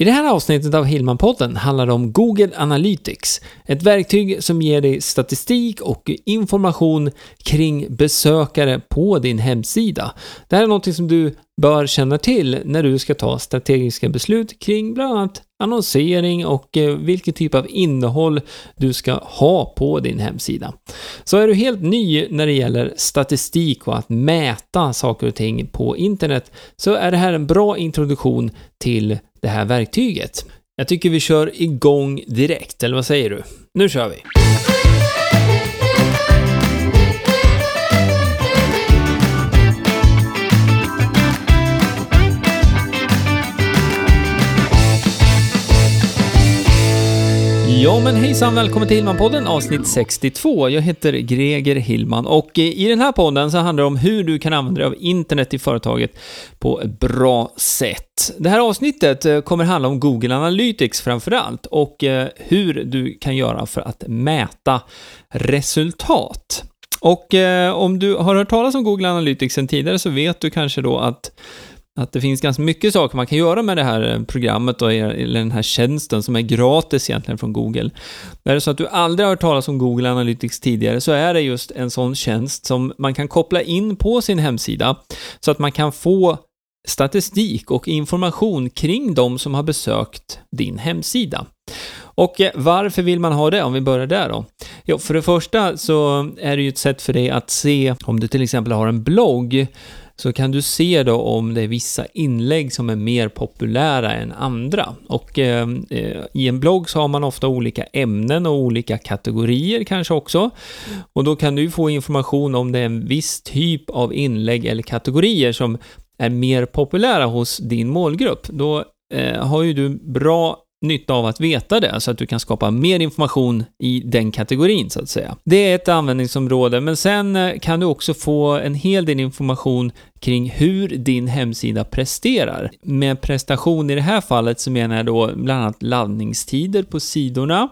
I det här avsnittet av Hillman-podden handlar det om Google Analytics, ett verktyg som ger dig statistik och information kring besökare på din hemsida. Det här är något som du bör känna till när du ska ta strategiska beslut kring bland annat annonsering och eh, vilken typ av innehåll du ska ha på din hemsida. Så är du helt ny när det gäller statistik och att mäta saker och ting på internet så är det här en bra introduktion till det här verktyget. Jag tycker vi kör igång direkt, eller vad säger du? Nu kör vi! Ja men hejsan, välkommen till Hillman-podden avsnitt 62. Jag heter Greger Hillman och eh, i den här podden så handlar det om hur du kan använda dig av internet i företaget på ett bra sätt. Det här avsnittet eh, kommer handla om Google Analytics framför allt och eh, hur du kan göra för att mäta resultat. Och om du har hört talas om Google Analytics sen tidigare så vet du kanske då att att det finns ganska mycket saker man kan göra med det här eh, programmet och, eller den här tjänsten som är gratis egentligen från Google. Är det så att du aldrig har hört talas om Google Analytics tidigare så är det just en sån tjänst som man kan koppla in på sin hemsida så att man kan få statistik och information kring de som har besökt din hemsida. Och eh, varför vill man ha det? Om vi börjar där då. Jo, för det första så är det ju ett sätt för dig att se om du till exempel har en blogg så kan du se då om det är vissa inlägg som är mer populära än andra. Och ehm, eh, i en blogg så har man ofta olika ämnen och olika kategorier kanske också. Och då kan du få information om det är en viss typ av inlägg eller kategorier som är mer populära hos din målgrupp. Då eh, har ju du bra nytta av att veta det, så att du kan skapa mer information i den kategorin, så att säga. Det är ett användningsområde, men sen eh, kan du också få en hel del information kring hur din hemsida presterar. Med prestation i det här fallet så menar jag då bland annat laddningstider på sidorna,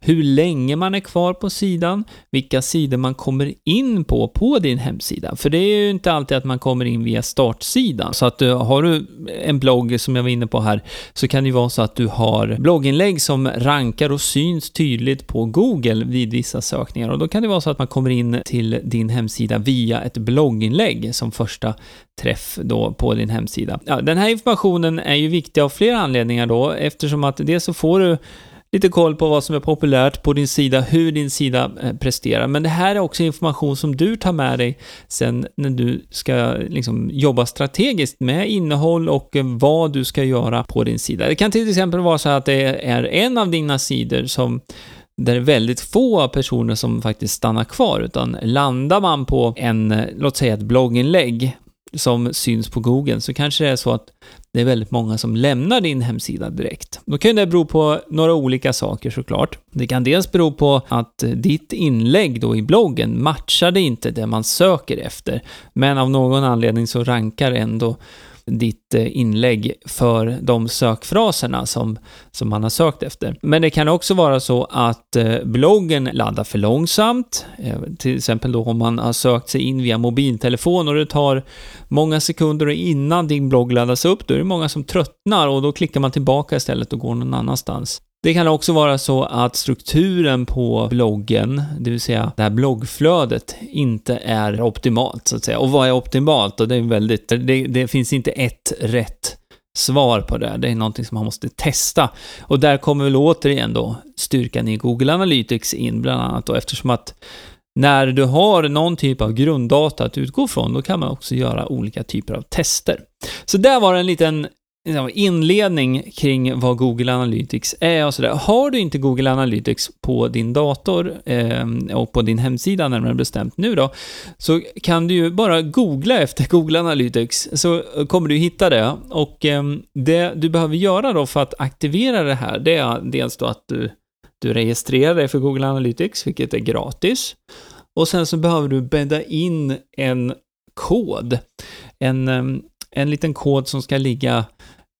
hur länge man är kvar på sidan, vilka sidor man kommer in på på din hemsida. För det är ju inte alltid att man kommer in via startsidan. Så att har du en blogg som jag var inne på här så kan det ju vara så att du har blogginlägg som rankar och syns tydligt på Google vid vissa sökningar och då kan det vara så att man kommer in till din hemsida via ett blogginlägg som första träff då på din hemsida. Ja, den här informationen är ju viktig av flera anledningar då, eftersom att dels så får du lite koll på vad som är populärt på din sida, hur din sida eh, presterar. Men det här är också information som du tar med dig sen när du ska liksom jobba strategiskt med innehåll och eh, vad du ska göra på din sida. Det kan till exempel vara så att det är en av dina sidor som där det är väldigt få personer som faktiskt stannar kvar, utan landar man på en, eh, låt säga ett blogginlägg som syns på Google så kanske det är så att det är väldigt många som lämnar din hemsida direkt. Då kan det bero på några olika saker såklart. Det kan dels bero på att ditt inlägg då i bloggen matchade inte det man söker efter, men av någon anledning så rankar ändå ditt eh, inlägg för de sökfraserna som, som man har sökt efter. Men det kan också vara så att eh, bloggen laddar för långsamt, eh, till exempel då om man har sökt sig in via mobiltelefon och det tar många sekunder innan din blogg laddas upp, då är det många som tröttnar och då klickar man tillbaka istället och går någon annanstans. Det kan också vara så att strukturen på bloggen, det vill säga det här bloggflödet, inte är optimalt så att säga. Och vad är optimalt? Och det är väldigt, det, det finns inte ett rätt svar på det. Det är någonting som man måste testa. Och där kommer väl återigen då styrkan i Google Analytics in bland annat då eftersom att när du har någon typ av grunddata att utgå från, då kan man också göra olika typer av tester. Så där var en liten inledning kring vad Google Analytics är och sådär. Har du inte Google Analytics på din dator eh, och på din hemsida närmare bestämt nu då, så kan du ju bara googla efter Google Analytics så kommer du hitta det. Och eh, det du behöver göra då för att aktivera det här, det är dels då att du, du registrerar dig för Google Analytics, vilket är gratis. Och sen så behöver du bädda in en kod. En, eh, en liten kod som ska ligga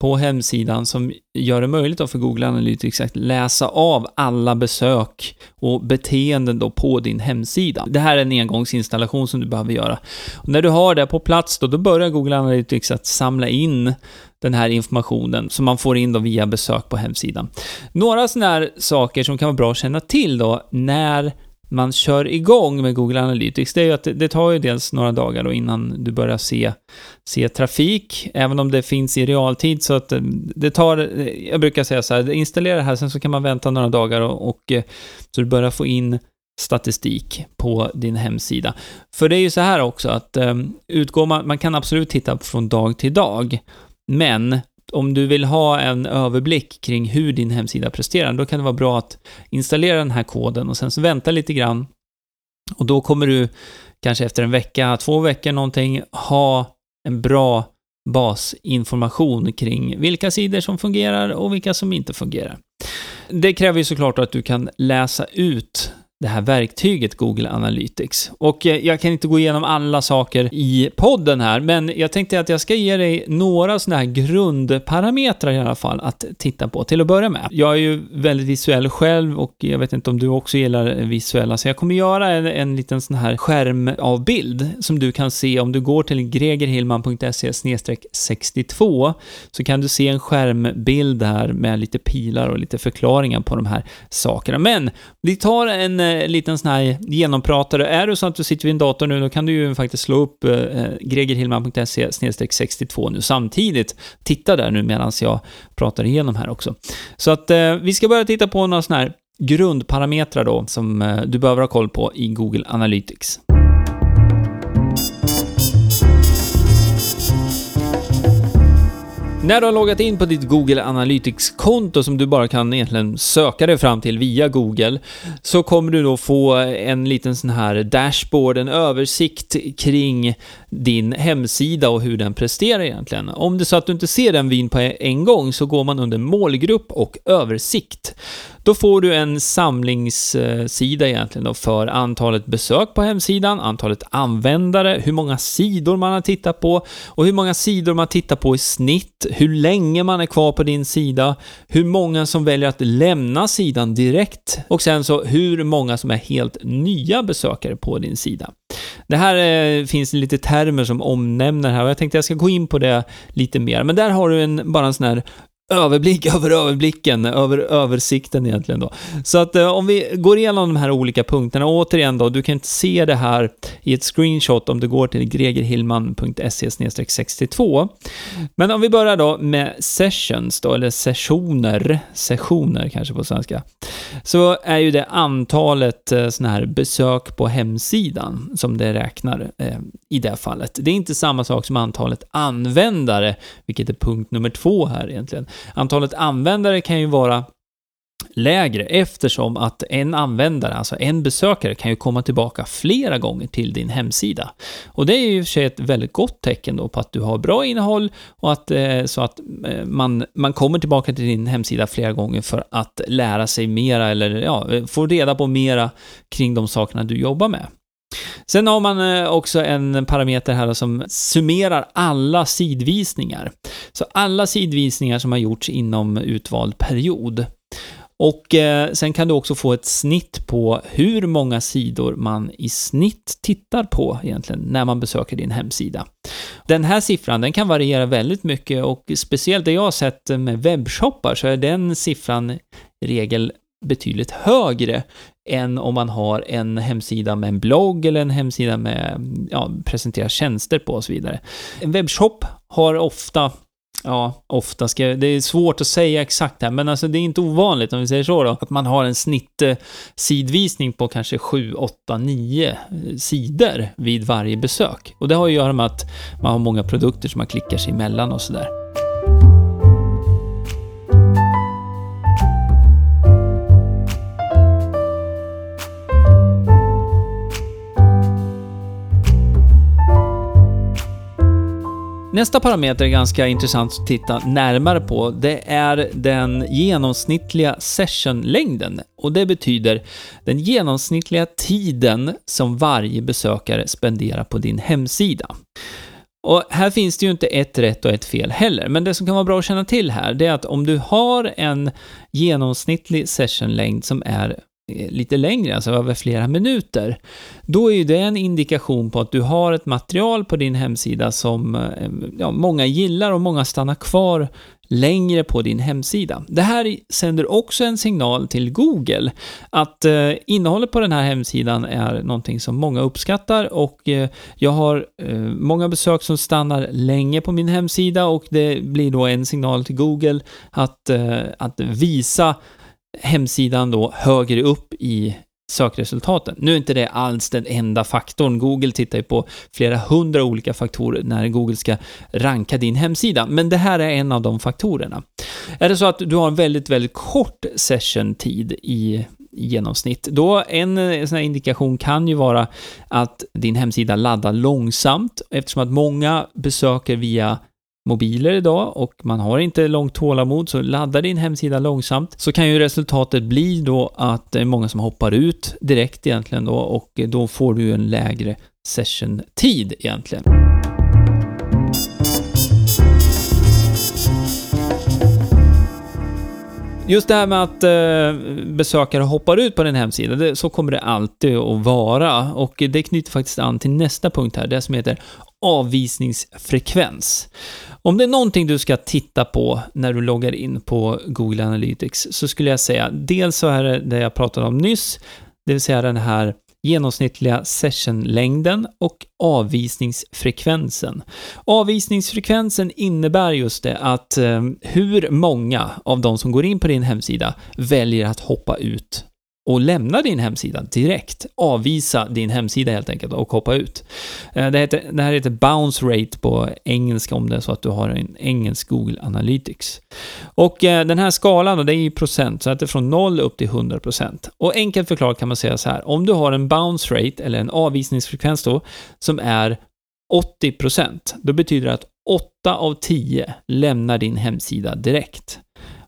på hemsidan som gör det möjligt för Google Analytics att läsa av alla besök och beteenden då på din hemsida. Det här är en engångsinstallation som du behöver göra. Och när du har det på plats då, då börjar Google Analytics att samla in den här informationen som man får in då via besök på hemsidan. Några sådana här saker som kan vara bra att känna till då när man kör igång med Google Analytics, det är ju att det, det tar ju dels några dagar då innan du börjar se, se trafik, även om det finns i realtid, så att eh, det tar, eh, jag brukar säga så här, installera det här, sen så kan man vänta några dagar och, och eh, så du börjar få in statistik på din hemsida. För det är ju så här också att um, utgår man, man kan absolut titta från dag till dag, men om du vill ha en överblick kring hur din hemsida presterar, då kan det vara bra att installera den här koden och sen så vänta lite grann. Och då kommer du kanske efter en vecka, två veckor någonting, ha en bra basinformation kring vilka sidor som fungerar och vilka som inte fungerar. Det kräver ju såklart att du kan läsa ut det här verktyget Google Analytics. Och eh, jag kan inte gå igenom alla saker i podden här, men jag tänkte att jag ska ge dig några sådana här grundparametrar i alla fall att titta på till att börja med. Jag är ju väldigt visuell själv och jag vet inte om du också gillar visuella, så jag kommer göra en, en liten sån här skärmavbild som du kan se om du går till gregerhillman.se 62 så kan du se en skärmbild här med lite pilar och lite förklaringar på de här sakerna. Men vi tar en eh, Eh, liten sån här genompratare. Är det så att du sitter vid en dator nu, då kan du ju faktiskt slå upp eh, gregerhillman.se 62 nu samtidigt. Titta där nu medan jag pratar igenom här också. Så att eh, vi ska börja titta på några såna här grundparametrar då, som eh, du behöver ha koll på i Google Analytics. När du har loggat in på ditt Google Analytics-konto som du bara kan egentligen söka dig fram till via Google, så kommer du då få en liten sån här dashboard, en översikt kring din hemsida och hur den presterar egentligen. Om det är så att du inte ser den vyn på en gång så går man under målgrupp och översikt. Då får du en samlingssida egentligen då för antalet besök på hemsidan, antalet användare, hur många sidor man har tittat på och hur många sidor man tittar på i snitt, hur länge man är kvar på din sida, hur många som väljer att lämna sidan direkt och sen så hur många som är helt nya besökare på din sida. Det här eh, finns lite termer som omnämner här och jag tänkte jag ska gå in på det lite mer. Men där har du en, bara en sån här överblick över överblicken, över översikten egentligen då. Så att eh, om vi går igenom de här olika punkterna, återigen då, du kan inte se det här i ett screenshot om du går till gregerhillman.se 62. Men om vi börjar då med sessions då, eller sessioner, sessioner kanske på svenska, så är ju det antalet eh, sådana här besök på hemsidan som det räknar eh, i det fallet. Det är inte samma sak som antalet användare, vilket är punkt nummer två här egentligen. Antalet användare kan ju vara lägre eftersom att en användare, alltså en besökare, kan ju komma tillbaka flera gånger till din hemsida. Och det är ju i och för sig ett väldigt gott tecken då på att du har bra innehåll och att eh, så att eh, man, man kommer tillbaka till din hemsida flera gånger för att lära sig mera eller ja, eh, få reda på mera kring de sakerna du jobbar med. Sen har man eh, också en parameter här som summerar alla sidvisningar. Så alla sidvisningar som har gjorts inom utvald period. Och eh, sen kan du också få ett snitt på hur många sidor man i snitt tittar på egentligen när man besöker din hemsida. Den här siffran den kan variera väldigt mycket och speciellt det jag har sett med webbshoppar så är den siffran i regel betydligt högre än om man har en hemsida med en blogg eller en hemsida med, ja, presenterar tjänster på och så vidare. En webbshop har ofta Ja, ofta ska Det är svårt att säga exakt här, men alltså det är inte ovanligt, om vi säger så då, att man har en snittsidvisning på kanske 7, 8, 9 sidor vid varje besök. Och det har att göra med att man har många produkter som man klickar sig emellan och sådär. Nästa parameter är ganska intressant att titta närmare på. Det är den genomsnittliga sessionlängden och det betyder den genomsnittliga tiden som varje besökare spenderar på din hemsida. Och här finns det ju inte ett rätt och ett fel heller, men det som kan vara bra att känna till här, det är att om du har en genomsnittlig sessionlängd som är Eh, lite längre, alltså över flera minuter, då är ju det en indikation på att du har ett material på din hemsida som eh, ja, många gillar och många stannar kvar längre på din hemsida. Det här sänder också en signal till Google att eh, innehållet på den här hemsidan är någonting som många uppskattar och eh, jag har eh, många besök som stannar länge på min hemsida och det blir då en signal till Google att, eh, att visa hemsidan då högre upp i sökresultaten. Nu är inte det alls den enda faktorn. Google tittar ju på flera hundra olika faktorer när Google ska ranka din hemsida, men det här är en av de faktorerna. Är det så att du har en väldigt, väldigt kort session-tid i genomsnitt. Då en sån här indikation kan ju vara att din hemsida laddar långsamt eftersom att många besöker via mobiler idag och man har inte långt tålamod, så ladda din hemsida långsamt, så kan ju resultatet bli då att det är många som hoppar ut direkt egentligen då och då får du en lägre session-tid egentligen. Just det här med att eh, besökare hoppar ut på din hemsida, det, så kommer det alltid att vara. Och det knyter faktiskt an till nästa punkt här, det som heter avvisningsfrekvens. Om det är någonting du ska titta på när du loggar in på Google Analytics så skulle jag säga, dels så är det det jag pratade om nyss, det vill säga den här genomsnittliga sessionlängden och avvisningsfrekvensen. Avvisningsfrekvensen innebär just det att eh, hur många av de som går in på din hemsida väljer att hoppa ut och lämna din hemsida direkt. Avvisa din hemsida helt enkelt och hoppa ut. Eh, det, heter, det här heter bounce rate på engelska om det är så att du har en engelsk Google Analytics. Och eh, den här skalan då, det är i procent, så att det är från 0 upp till 100 procent. Och enkelt förklarat kan man säga så här, om du har en bounce rate, eller en avvisningsfrekvens då, som är 80 procent, då betyder det att 8 av 10 lämnar din hemsida direkt.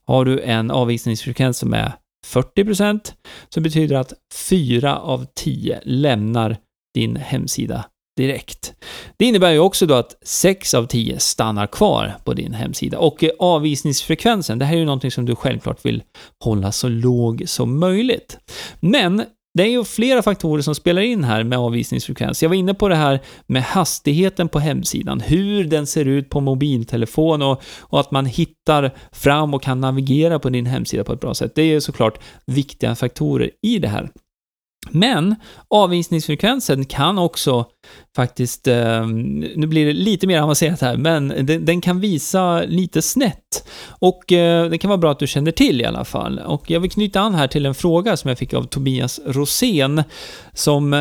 Har du en avvisningsfrekvens som är 40% så betyder det att 4 av 10 lämnar din hemsida direkt. Det innebär ju också då att 6 av 10 stannar kvar på din hemsida. Och avvisningsfrekvensen, det här är ju någonting som du självklart vill hålla så låg som möjligt. Men det är ju flera faktorer som spelar in här med avvisningsfrekvens. Jag var inne på det här med hastigheten på hemsidan, hur den ser ut på mobiltelefon och, och att man hittar fram och kan navigera på din hemsida på ett bra sätt. Det är såklart viktiga faktorer i det här. Men avvisningsfrekvensen kan också faktiskt, eh, nu blir det lite mer avancerat här, men den, den kan visa lite snett. Och eh, det kan vara bra att du känner till i alla fall. Och jag vill knyta an här till en fråga som jag fick av Tobias Rosén, som eh,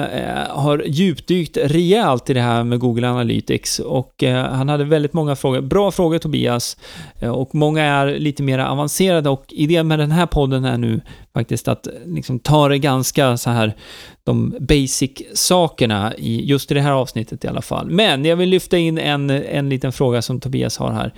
har djupdykt rejält i det här med Google Analytics. Och eh, han hade väldigt många frågor. Bra frågor Tobias. Eh, och många är lite mer avancerade och idén med den här podden är nu faktiskt att liksom ta det ganska så här de basic-sakerna i just i det här avsnittet i alla fall. Men jag vill lyfta in en, en liten fråga som Tobias har här.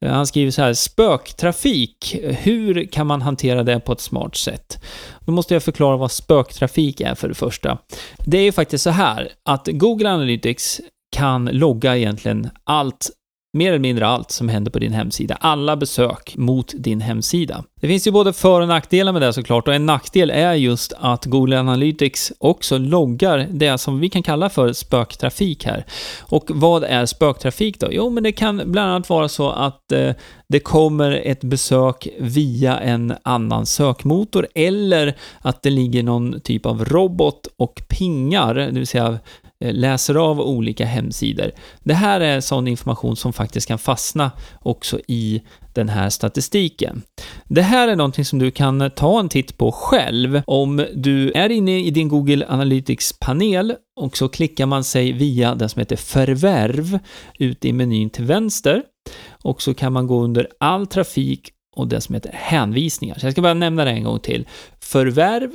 Eh, han skriver så här, spöktrafik, hur kan man hantera det på ett smart sätt? Då måste jag förklara vad spöktrafik är för det första. Det är ju faktiskt så här att Google Analytics kan logga egentligen allt mer eller mindre allt som händer på din hemsida. Alla besök mot din hemsida. Det finns ju både för och nackdelar med det såklart och en nackdel är just att Google Analytics också loggar det som vi kan kalla för spöktrafik här. Och vad är spöktrafik då? Jo, men det kan bland annat vara så att eh, det kommer ett besök via en annan sökmotor eller att det ligger någon typ av robot och pingar, det vill säga Eh, läser av olika hemsidor. Det här är sån information som faktiskt kan fastna också i den här statistiken. Det här är någonting som du kan ta en titt på själv om du är inne i din Google Analytics-panel och så klickar man sig via det som heter förvärv ut i menyn till vänster och så kan man gå under all trafik och det som heter hänvisningar. Så jag ska bara nämna det en gång till. Förvärv,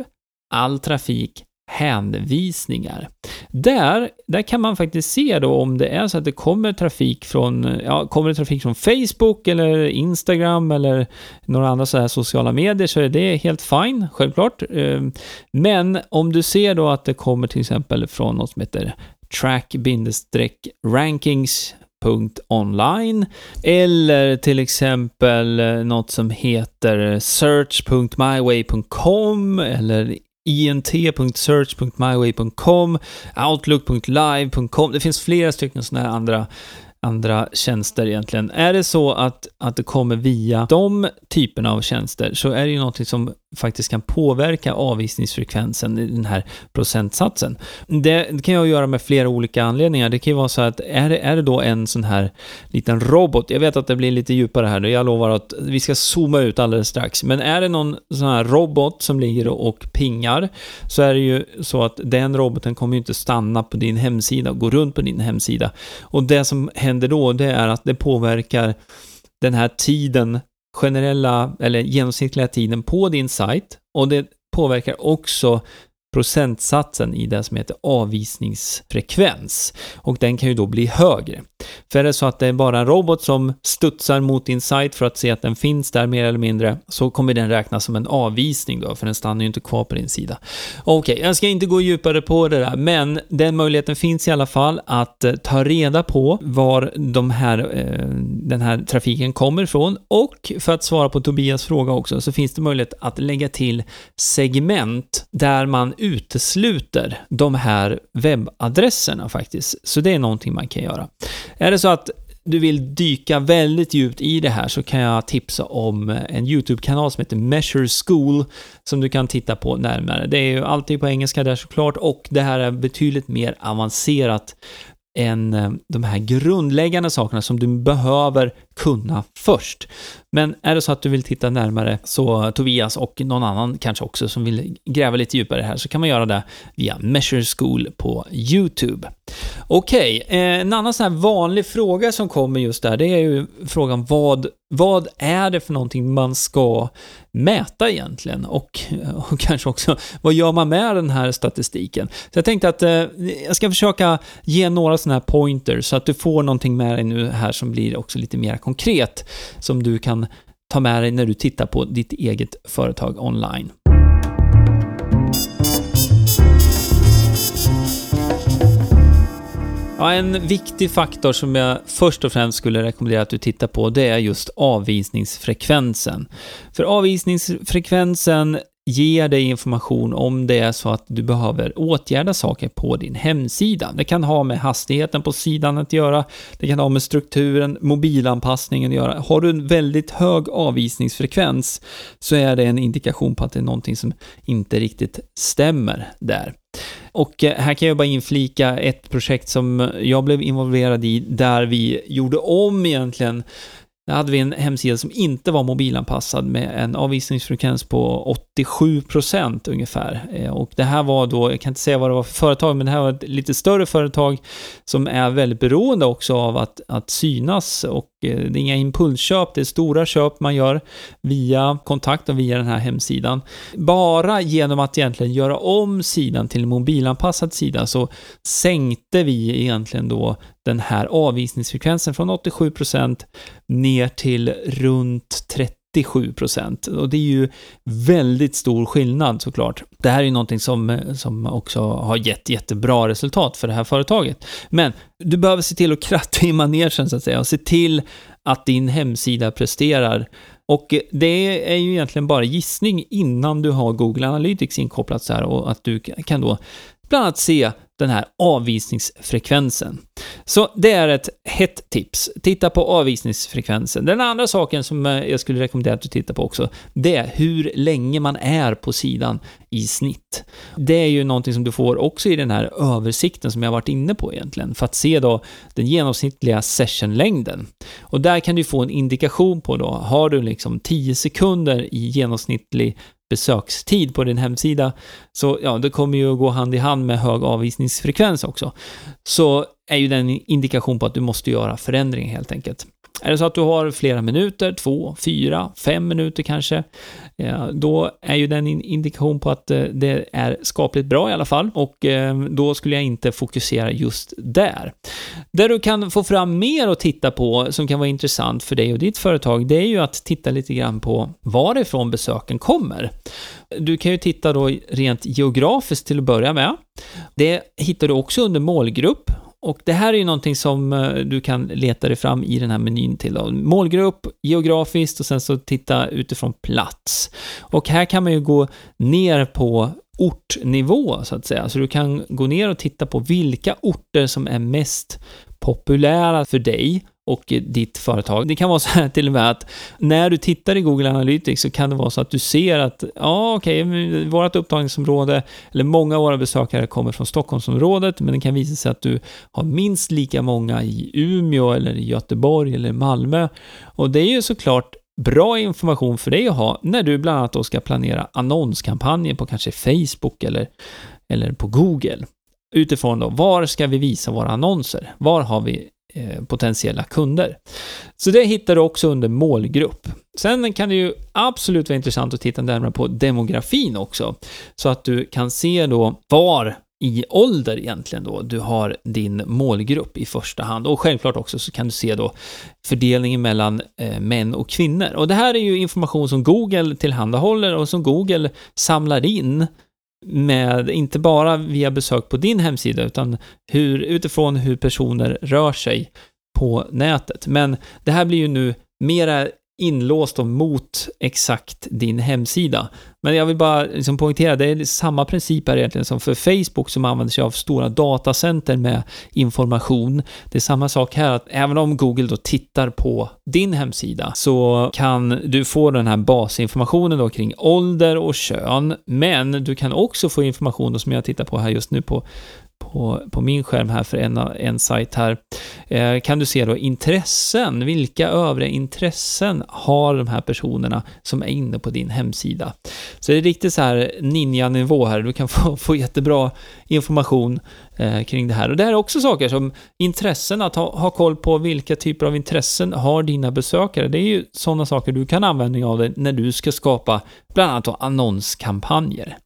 all trafik, hänvisningar. Där, där kan man faktiskt se då om det är så att det kommer trafik från, ja, kommer det trafik från Facebook eller Instagram eller några andra så här sociala medier så är det helt fine, självklart. Ehm, men om du ser då att det kommer till exempel från något som heter track-rankings eller till exempel något som heter search.myway.com eller int.search.myway.com, outlook.live.com. Det finns flera stycken sådana här andra andra tjänster egentligen. Är det så att, att det kommer via de typerna av tjänster så är det ju någonting som faktiskt kan påverka avvisningsfrekvensen i den här procentsatsen. Det, kan jag göra med flera olika anledningar. Det kan ju vara så att är det, är det då en sån här liten robot, jag vet att det blir lite djupare här nu, jag lovar att vi ska zooma ut alldeles strax, men är det någon sån här robot som ligger och pingar så är det ju så att den roboten kommer ju inte stanna på din hemsida och gå runt på din hemsida. Och det som händer då, det är att det påverkar den här tiden generella eller genomsnittliga tiden på din sajt. Och det påverkar också procentsatsen i det som heter avvisningsfrekvens. Och den kan ju då bli högre. För är det så att det är bara en robot som studsar mot din sajt för att se att den finns där mer eller mindre, så kommer den räknas som en avvisning då, för den stannar ju inte kvar på din sida. Okej, okay, jag ska inte gå djupare på det där, men den möjligheten finns i alla fall att eh, ta reda på var de här, eh, den här trafiken kommer ifrån och för att svara på Tobias fråga också, så finns det möjlighet att lägga till segment där man utesluter de här webbadresserna faktiskt. Så det är någonting man kan göra. Är det så att du vill dyka väldigt djupt i det här så kan jag tipsa om en YouTube-kanal som heter Measure School som du kan titta på närmare. Det är ju alltid på engelska där såklart och det här är betydligt mer avancerat än eh, de här grundläggande sakerna som du behöver kunna först. Men är det så att du vill titta närmare så Tobias och någon annan kanske också som vill gräva lite djupare här så kan man göra det via Measure School på YouTube. Okej, okay, en annan sån här vanlig fråga som kommer just där, det är ju frågan vad, vad är det för någonting man ska mäta egentligen? Och, eh, och kanske också, vad gör man med den här statistiken? Så jag tänkte att eh, jag ska försöka ge några sådana här pointers så att du får någonting med dig nu här som blir också lite mer konkret, som du kan ta med dig när du tittar på ditt eget företag online. Ja, en viktig faktor som jag först och främst skulle rekommendera att du tittar på, det är just avvisningsfrekvensen. För avvisningsfrekvensen ger dig information om det är så att du behöver åtgärda saker på din hemsida. Det kan ha med hastigheten på sidan att göra, det kan ha med strukturen, mobilanpassningen att göra. Har du en väldigt hög avvisningsfrekvens så är det en indikation på att det är någonting som inte riktigt stämmer där. Och eh, här kan jag bara inflika ett projekt som jag blev involverad i där vi gjorde om egentligen där hade vi en hemsida som inte var mobilanpassad med en avvisningsfrekvens på 87% ungefär. Eh, och det här var då, jag kan inte säga vad det var för företag, men det här var ett lite större företag som är väldigt beroende också av att, att synas och eh, det är inga impulsköp, det är stora köp man gör via kontakt och via den här hemsidan. Bara genom att egentligen göra om sidan till en mobilanpassad sida så sänkte vi egentligen då den här avvisningsfrekvensen från 87% ner till runt 37 procent. Och det är ju väldigt stor skillnad såklart. Det här är ju någonting som, som också har gett jättebra resultat för det här företaget. Men du behöver se till att kratta i manegen så att säga och se till att din hemsida presterar. Och det är ju egentligen bara gissning innan du har Google Analytics inkopplat så här och att du kan då bland annat se den här avvisningsfrekvensen. Så det är ett hett tips. Titta på avvisningsfrekvensen. Den andra saken som eh, jag skulle rekommendera att du tittar på också, det är hur länge man är på sidan i snitt. Det är ju någonting som du får också i den här översikten som jag varit inne på egentligen, för att se då den genomsnittliga sessionlängden. Och där kan du få en indikation på då, har du liksom 10 sekunder i genomsnittlig besökstid på din hemsida, så ja, det kommer ju att gå hand i hand med hög avvisningsfrekvens också. Så är ju den indikation på att du måste göra förändring helt enkelt. Är det så att du har flera minuter, två, fyra, fem minuter kanske, eh, då är ju den en indikation på att eh, det är skapligt bra i alla fall och eh, då skulle jag inte fokusera just där. Där du kan få fram mer att titta på som kan vara intressant för dig och ditt företag, det är ju att titta lite grann på varifrån besöken kommer. Du kan ju titta då rent geografiskt till att börja med. Det hittar du också under målgrupp och det här är ju någonting som eh, du kan leta dig fram i den här menyn till. Då. Målgrupp, geografiskt och sen så titta utifrån plats. Och här kan man ju gå ner på ortnivå, så att säga. Så du kan gå ner och titta på vilka orter som är mest populära för dig och ditt företag. Det kan vara så här till och med att när du tittar i Google Analytics så kan det vara så att du ser att, ja okej, okay, vårt upptagningsområde, eller många av våra besökare kommer från Stockholmsområdet, men det kan visa sig att du har minst lika många i Umeå eller i Göteborg eller Malmö. Och det är ju såklart bra information för dig att ha när du bland annat då ska planera annonskampanjer på kanske Facebook eller, eller på Google. Utifrån då, var ska vi visa våra annonser? Var har vi Eh, potentiella kunder? Så det hittar du också under målgrupp. Sen kan det ju absolut vara intressant att titta närmare på demografin också, så att du kan se då var i ålder egentligen då du har din målgrupp i första hand. Och självklart också så kan du se då fördelningen mellan eh, män och kvinnor. Och det här är ju information som Google tillhandahåller och som Google samlar in med, inte bara via besök på din hemsida, utan hur, utifrån hur personer rör sig på nätet. Men det här blir ju nu mera inlåst mot exakt din hemsida. Men jag vill bara liksom poängtera, det är samma princip här egentligen som för Facebook som använder sig av stora datacenter med information. Det är samma sak här, att även om Google då tittar på din hemsida så kan du få den här basinformationen då kring ålder och kön, men du kan också få information som jag tittar på här just nu på på, på min skärm här för en, en sajt här, eh, kan du se då intressen. Vilka övriga intressen har de här personerna som är inne på din hemsida? Så det är riktigt så här ninja-nivå här. Du kan få, få jättebra information eh, kring det här. Och det här är också saker som intressen, att ha, ha koll på vilka typer av intressen har dina besökare. Det är ju sådana saker du kan använda av när du ska skapa bland annat annonskampanjer.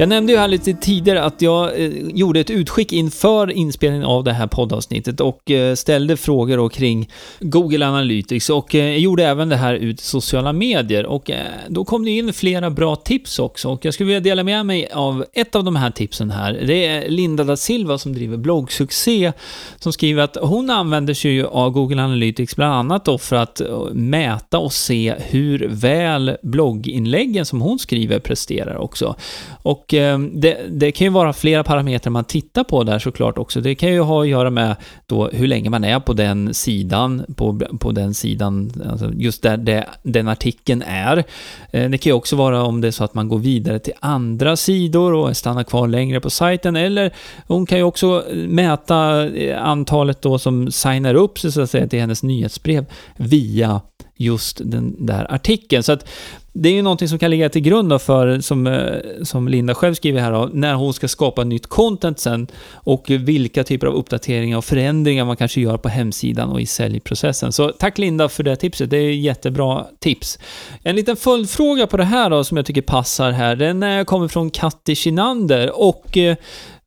Jag nämnde ju här lite tidigare att jag eh, gjorde ett utskick inför inspelningen av det här poddavsnittet och eh, ställde frågor då kring Google Analytics och eh, gjorde även det här ut i sociala medier och eh, då kom det in flera bra tips också och jag skulle vilja dela med mig av ett av de här tipsen här. Det är Linda da Silva som driver bloggsuccé som skriver att hon använder sig ju av Google Analytics bland annat då för att eh, mäta och se hur väl blogginläggen som hon skriver presterar också. Och Eh, det, det, kan ju vara flera parametrar man tittar på där såklart också. Det kan ju ha att göra med då hur länge man är på den sidan, på, på den sidan, alltså just där det, den artikeln är. Eh, det kan ju också vara om det är så att man går vidare till andra sidor och stannar kvar längre på sajten, eller hon kan ju också mäta eh, antalet då som signar upp sig så att säga till hennes nyhetsbrev via just den där artikeln. Så att det är ju någonting som kan ligga till grund för, som, eh, som Linda själv skriver här, då, när hon ska skapa nytt content sen och vilka typer av uppdateringar och förändringar man kanske gör på hemsidan och i säljprocessen. Så tack Linda för det tipset, det är jättebra tips. En liten följdfråga på det här då, som jag tycker passar här, den kommer från Katti Kinander och eh,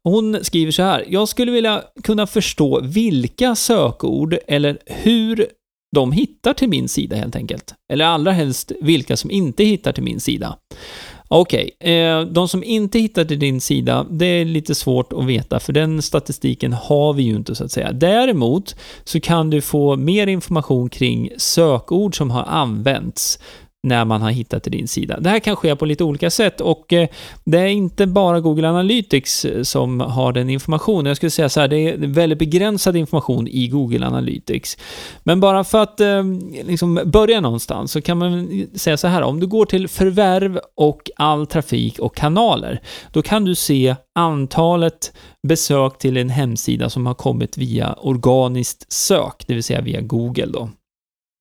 hon skriver så här. Jag skulle vilja kunna förstå vilka sökord eller hur de hittar till min sida helt enkelt. Eller allra helst vilka som inte hittar till min sida. Okej, okay. de som inte hittar till din sida, det är lite svårt att veta, för den statistiken har vi ju inte så att säga. Däremot så kan du få mer information kring sökord som har använts när man har hittat till din sida. Det här kan ske på lite olika sätt och eh, det är inte bara Google Analytics eh, som har den informationen. Jag skulle säga så här, det är väldigt begränsad information i Google Analytics. Men bara för att eh, liksom börja någonstans så kan man säga så här, om du går till förvärv och all trafik och kanaler, då kan du se antalet besök till en hemsida som har kommit via organiskt sök, det vill säga via Google då.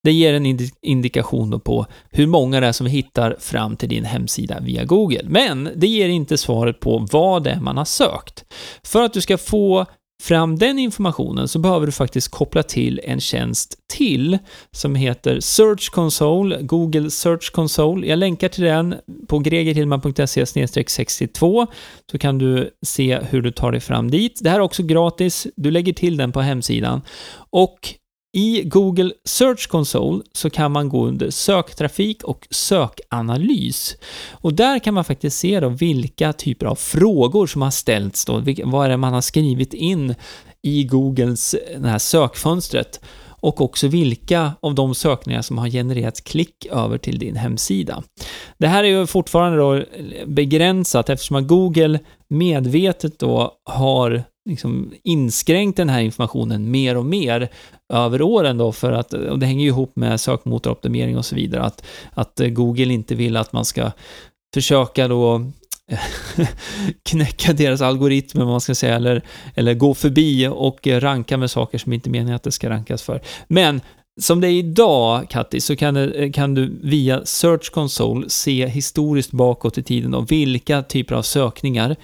Det ger en indikation på hur många det är som hittar fram till din hemsida via Google. Men det ger inte svaret på vad det är man har sökt. För att du ska få fram den informationen så behöver du faktiskt koppla till en tjänst till som heter Search Console, Google Search Console. Jag länkar till den på gregerhillman.se 62 så kan du se hur du tar dig fram dit. Det här är också gratis. Du lägger till den på hemsidan och i Google Search Console så kan man gå under söktrafik och sökanalys. Och där kan man faktiskt se då vilka typer av frågor som har ställts då, vad är det man har skrivit in i Googles eh, det här sökfönstret och också vilka av de sökningar som har genererat klick över till din hemsida. Det här är ju fortfarande då eh, begränsat eftersom att Google medvetet då har liksom inskränkt den här informationen mer och mer över åren då för att, och det hänger ju ihop med sökmotoroptimering och så vidare, att, att Google inte vill att man ska försöka då knäcka deras algoritmer, vad man ska säga, eller, eller gå förbi och ranka med saker som inte är meningen att det ska rankas för. Men som det är idag, Katti, så kan, eh, kan, du via Search Console se historiskt bakåt i tiden och vilka typer av sökningar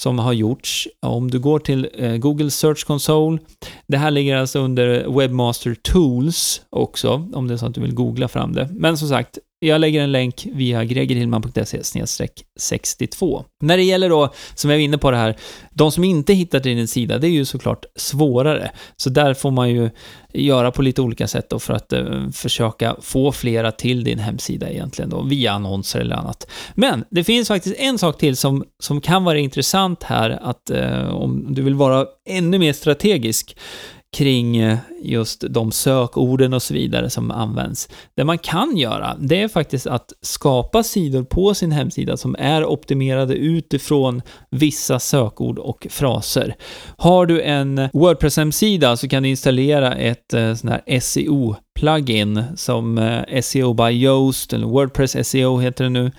som har gjorts. Om du går till eh, Google Search Console, det här ligger alltså under Webmaster Tools också, om det är så att du vill googla fram det. Men som sagt, jag lägger en länk via gregerhillman.se 62. När det gäller då, som jag var inne på det här, de som inte hittar till din sida, det är ju såklart svårare. Så där får man ju göra på lite olika sätt då för att eh, försöka få flera till din hemsida egentligen då, via annonser eller annat. Men det finns faktiskt en sak till som, som kan vara intressant här, att eh, om du vill vara ännu mer strategisk, kring eh, just de sökorden och så vidare som används. Det man kan göra, det är faktiskt att skapa sidor på sin hemsida som är optimerade utifrån vissa sökord och fraser. Har du en Wordpress-hemsida så kan du installera ett eh, sån här SEO-plugin som eh, SEO by Yoast, eller Wordpress SEO heter det nu.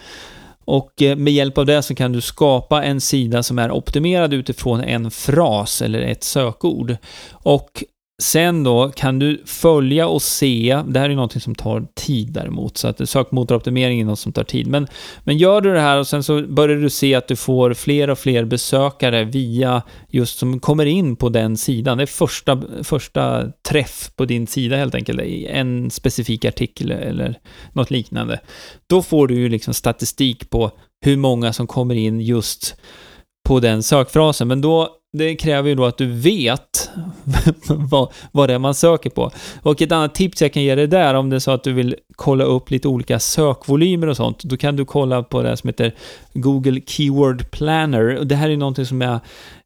Och eh, med hjälp av det så kan du skapa en sida som är optimerad utifrån en fras eller ett sökord. Och Sen då kan du följa och se, det här är någonting som tar tid däremot, så att sökmotoroptimering är något som tar tid. Men, men gör du det här och sen så börjar du se att du får fler och fler besökare via just som kommer in på den sidan. Det är första, första träff på din sida helt enkelt, i en specifik artikel eller något liknande. Då får du ju liksom statistik på hur många som kommer in just på den sökfrasen, men då det kräver ju då att du vet vad, vad det är man söker på. Och ett annat tips jag kan ge dig där, om det är så att du vill kolla upp lite olika sökvolymer och sånt, då kan du kolla på det som heter Google Keyword Planner. Och det här är någonting som är,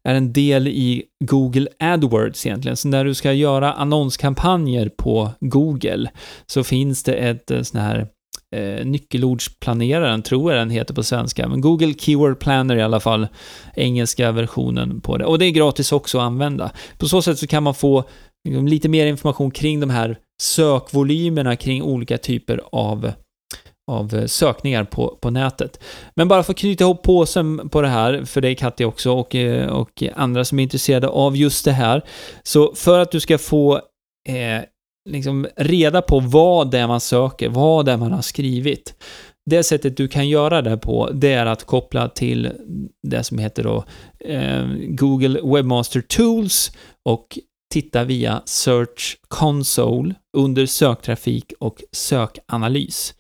är en del i Google AdWords egentligen. Så när du ska göra annonskampanjer på Google så finns det ett eh, sån här eh, nyckelordsplaneraren, tror jag den heter på svenska, men Google Keyword Planner i alla fall, engelska versionen på det. Och det är gratis också att använda. På så sätt så kan man få liksom, lite mer information kring de här sökvolymerna kring olika typer av av sökningar på, på nätet. Men bara för att knyta ihop påsen på det här, för dig Katja också, och, eh, och andra som är intresserade av just det här. Så för att du ska få eh, liksom reda på vad det är man söker, vad det är man har skrivit. Det sättet du kan göra det på, det är att koppla till det som heter då eh, Google Webmaster Tools och titta via Search Console under söktrafik och sökanalys.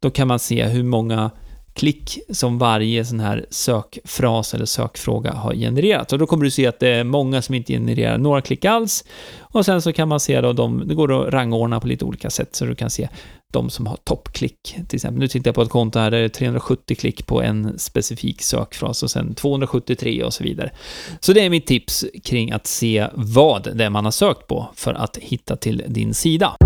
Då kan man se hur många klick som varje sån här sökfras eller sökfråga har genererat. Och då kommer du se att det är många som inte genererar några klick alls. Och sen så kan man se då de, det går att rangordna på lite olika sätt så du kan se de som har toppklick. Till exempel, nu tittar jag på ett konto här där det är 370 klick på en specifik sökfras och sen 273 och så vidare. Så det är mitt tips kring att se vad det är man har sökt på för att hitta till din sida.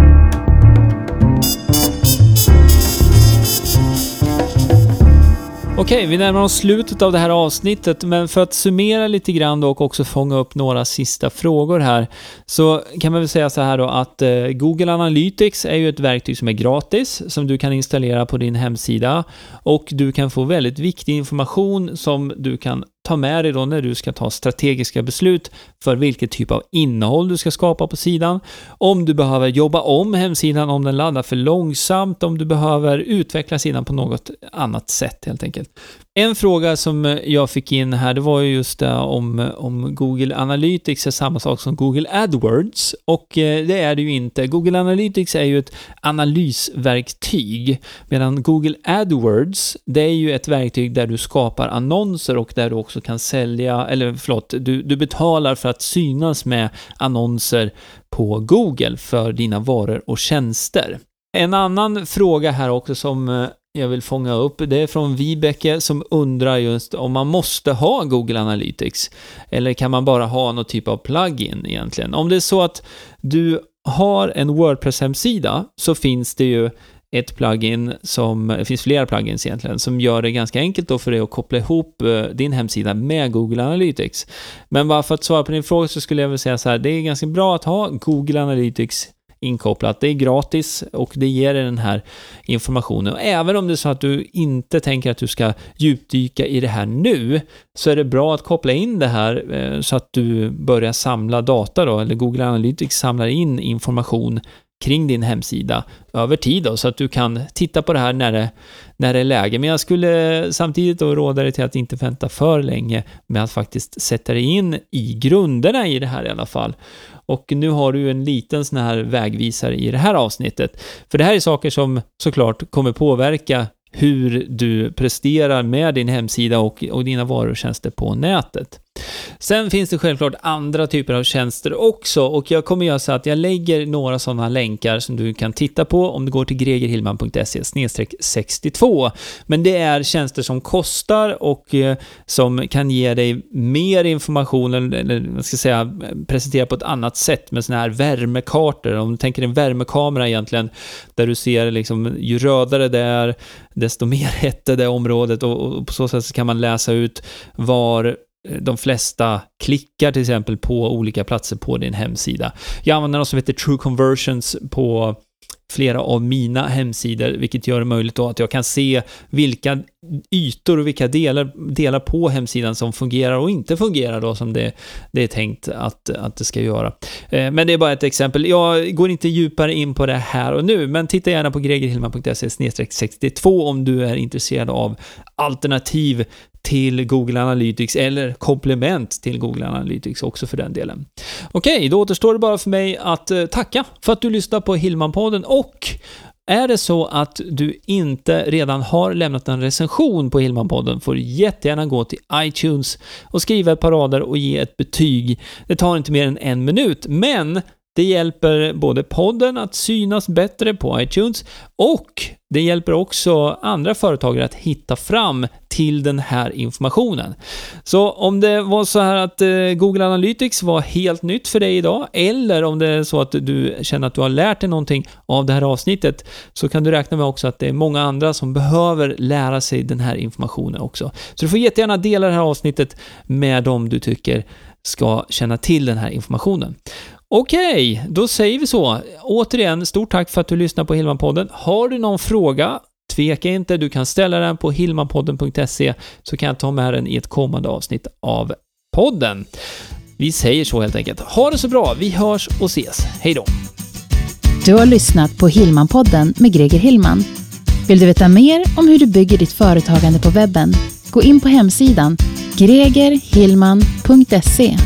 Okej, vi närmar oss slutet av det här avsnittet, men för att summera lite grann då och också fånga upp några sista frågor här, så kan man väl säga så här då att eh, Google Analytics är ju ett verktyg som är gratis, som du kan installera på din hemsida och du kan få väldigt viktig information som du kan ta med dig då när du ska ta strategiska beslut för vilket typ av innehåll du ska skapa på sidan, om du behöver jobba om hemsidan om den laddar för långsamt, om du behöver utveckla sidan på något annat sätt helt enkelt. En fråga som jag fick in här, det var ju just det om, om Google Analytics är samma sak som Google AdWords. Och eh, det är det ju inte. Google Analytics är ju ett analysverktyg, medan Google AdWords, det är ju ett verktyg där du skapar annonser och där du också också kan sälja, eller förlåt, du, du betalar för att synas med annonser på Google för dina varor och tjänster. En annan fråga här också som eh, jag vill fånga upp, det är från Vibeke som undrar just om man måste ha Google Analytics eller kan man bara ha någon typ av plugin egentligen? Om det är så att du har en Wordpress-hemsida så finns det ju ett plugin som, det finns flera plugins egentligen, som gör det ganska enkelt då för dig att koppla ihop eh, din hemsida med Google Analytics. Men bara för att svara på din fråga så skulle jag vilja säga så här, det är ganska bra att ha Google Analytics inkopplat. Det är gratis och det ger dig den här informationen. Och även om det är så att du inte tänker att du ska djupdyka i det här nu, så är det bra att koppla in det här eh, så att du börjar samla data då, eller Google Analytics samlar in information kring din hemsida över tid då, så att du kan titta på det här när det, när det är läge. Men jag skulle samtidigt då råda dig till att inte vänta för länge med att faktiskt sätta dig in i grunderna i det här i alla fall. Och nu har du en liten sån här vägvisare i det här avsnittet. För det här är saker som såklart kommer påverka hur du presterar med din hemsida och, och dina varor och tjänster på nätet. Sen finns det självklart andra typer av tjänster också och jag kommer göra så att jag lägger några sådana länkar som du kan titta på om du går till gregerhillman.se 62. Men det är tjänster som kostar och eh, som kan ge dig mer information, eller vad ska jag säga, presentera på ett annat sätt med sådana här värmekartor. Om du tänker en värmekamera egentligen, där du ser liksom, ju rödare det är, desto mer hett är det området och, och på så sätt så kan man läsa ut var Eh, de flesta klickar till exempel på olika platser på din hemsida. Jag använder något som heter True Conversions på flera av mina hemsidor, vilket gör det möjligt då att jag kan se vilka ytor och vilka delar, delar på hemsidan som fungerar och inte fungerar då som det, det är tänkt att, att det ska göra. Eh, men det är bara ett exempel. Jag går inte djupare in på det här och nu, men titta gärna på gregerhillman.se 62 om du är intresserad av alternativ till Google Analytics eller komplement till Google Analytics också för den delen. Okej, då återstår det bara för mig att eh, tacka för att du lyssnar på Hillman-podden och är det så att du inte redan har lämnat en recension på Hillman-podden får du jättegärna gå till iTunes och skriva ett par rader och ge ett betyg. Det tar inte mer än en minut, men det hjälper både podden att synas bättre på iTunes och det hjälper också andra företagare att hitta fram till den här informationen. Så om det var så här att eh, Google Analytics var helt nytt för dig idag, eller om det är så att du känner att du har lärt dig någonting av det här avsnittet, så kan du räkna med också att det är många andra som behöver lära sig den här informationen också. Så du får jättegärna dela det här avsnittet med dem du tycker ska känna till den här informationen. Okej, okay, då säger vi så. Återigen, stort tack för att du lyssnar på Hillmanpodden. Har du någon fråga, tveka inte. Du kan ställa den på hillmanpodden.se så kan jag ta med den i ett kommande avsnitt av podden. Vi säger så helt enkelt. Ha det så bra. Vi hörs och ses. Hej då! Du har lyssnat på Hillmanpodden med Greger Hillman. Vill du veta mer om hur du bygger ditt företagande på webben? Gå in på hemsidan gregerhillman.se